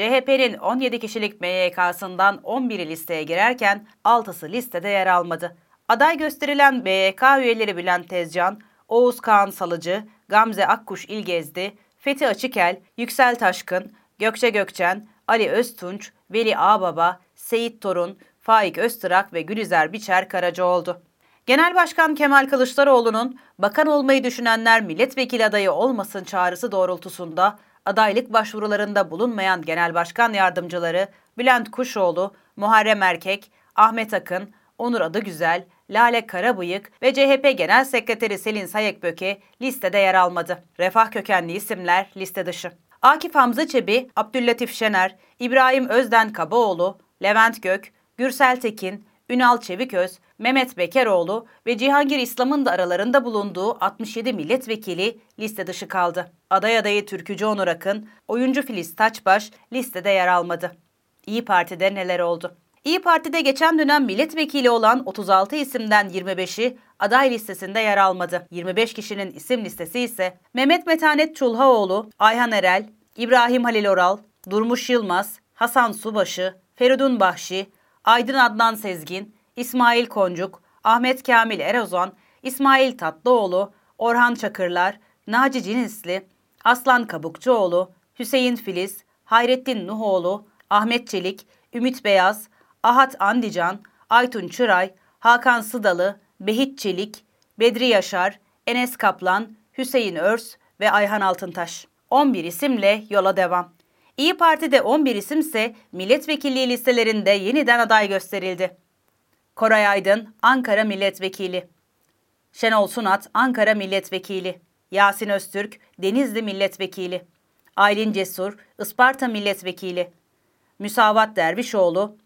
CHP'nin 17 kişilik MYK'sından 11'i listeye girerken 6'sı listede yer almadı. Aday gösterilen MYK üyeleri Bülent Tezcan, Oğuz Kağan Salıcı, Gamze Akkuş İlgezdi, Fethi Açıkel, Yüksel Taşkın, Gökçe Gökçen, Ali Öztunç, Veli Ağbaba, Seyit Torun, Faik Öztırak ve Gülüzer Biçer Karaca oldu. Genel Başkan Kemal Kılıçdaroğlu'nun bakan olmayı düşünenler milletvekili adayı olmasın çağrısı doğrultusunda adaylık başvurularında bulunmayan genel başkan yardımcıları Bülent Kuşoğlu, Muharrem Erkek, Ahmet Akın, Onur Adıgüzel, Lale Karabıyık ve CHP Genel Sekreteri Selin Sayekböke listede yer almadı. Refah kökenli isimler liste dışı. Akif Hamza Çebi, Abdüllatif Şener, İbrahim Özden Kabaoğlu, Levent Gök, Gürsel Tekin, Ünal Çeviköz, Mehmet Bekeroğlu ve Cihangir İslam'ın da aralarında bulunduğu 67 milletvekili liste dışı kaldı. Aday adayı Türkücü Onur Akın, oyuncu Filiz Taçbaş listede yer almadı. İyi Parti'de neler oldu? İyi Parti'de geçen dönem milletvekili olan 36 isimden 25'i aday listesinde yer almadı. 25 kişinin isim listesi ise Mehmet Metanet Çulhaoğlu, Ayhan Erel, İbrahim Halil Oral, Durmuş Yılmaz, Hasan Subaşı, Feridun Bahşi, Aydın Adnan Sezgin, İsmail Koncuk, Ahmet Kamil Erozan, İsmail Tatlıoğlu, Orhan Çakırlar, Naci Cinisli, Aslan Kabukçuoğlu, Hüseyin Filiz, Hayrettin Nuhoğlu, Ahmet Çelik, Ümit Beyaz, Ahat Andican, Aytun Çıray, Hakan Sıdalı, Behit Çelik, Bedri Yaşar, Enes Kaplan, Hüseyin Örs ve Ayhan Altıntaş. 11 isimle yola devam. İyi Parti'de 11 isimse milletvekilliği listelerinde yeniden aday gösterildi. Koray Aydın, Ankara Milletvekili. Şenol Sunat, Ankara Milletvekili. Yasin Öztürk, Denizli Milletvekili. Aylin Cesur, Isparta Milletvekili. Müsavat Dervişoğlu,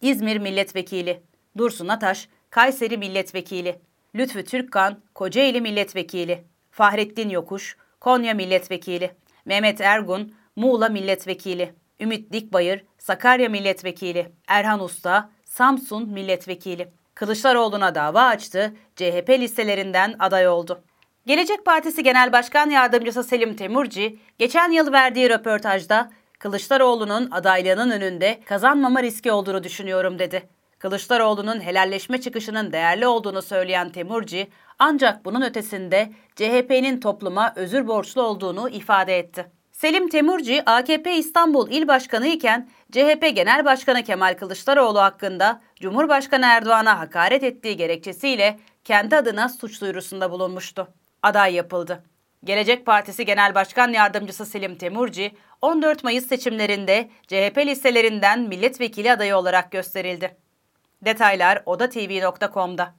İzmir Milletvekili. Dursun Ataş, Kayseri Milletvekili. Lütfü Türkkan, Kocaeli Milletvekili. Fahrettin Yokuş, Konya Milletvekili. Mehmet Ergun, Muğla Milletvekili. Ümit Dikbayır, Sakarya Milletvekili. Erhan Usta, Samsun Milletvekili. Kılıçdaroğlu'na dava açtı, CHP listelerinden aday oldu. Gelecek Partisi Genel Başkan Yardımcısı Selim Temurci, geçen yıl verdiği röportajda Kılıçdaroğlu'nun adaylığının önünde kazanmama riski olduğunu düşünüyorum dedi. Kılıçdaroğlu'nun helalleşme çıkışının değerli olduğunu söyleyen Temurci, ancak bunun ötesinde CHP'nin topluma özür borçlu olduğunu ifade etti. Selim Temurci, AKP İstanbul İl Başkanı iken CHP Genel Başkanı Kemal Kılıçdaroğlu hakkında Cumhurbaşkanı Erdoğan'a hakaret ettiği gerekçesiyle kendi adına suç duyurusunda bulunmuştu. Aday yapıldı. Gelecek Partisi Genel Başkan Yardımcısı Selim Temurci, 14 Mayıs seçimlerinde CHP listelerinden milletvekili adayı olarak gösterildi. Detaylar odatv.com'da.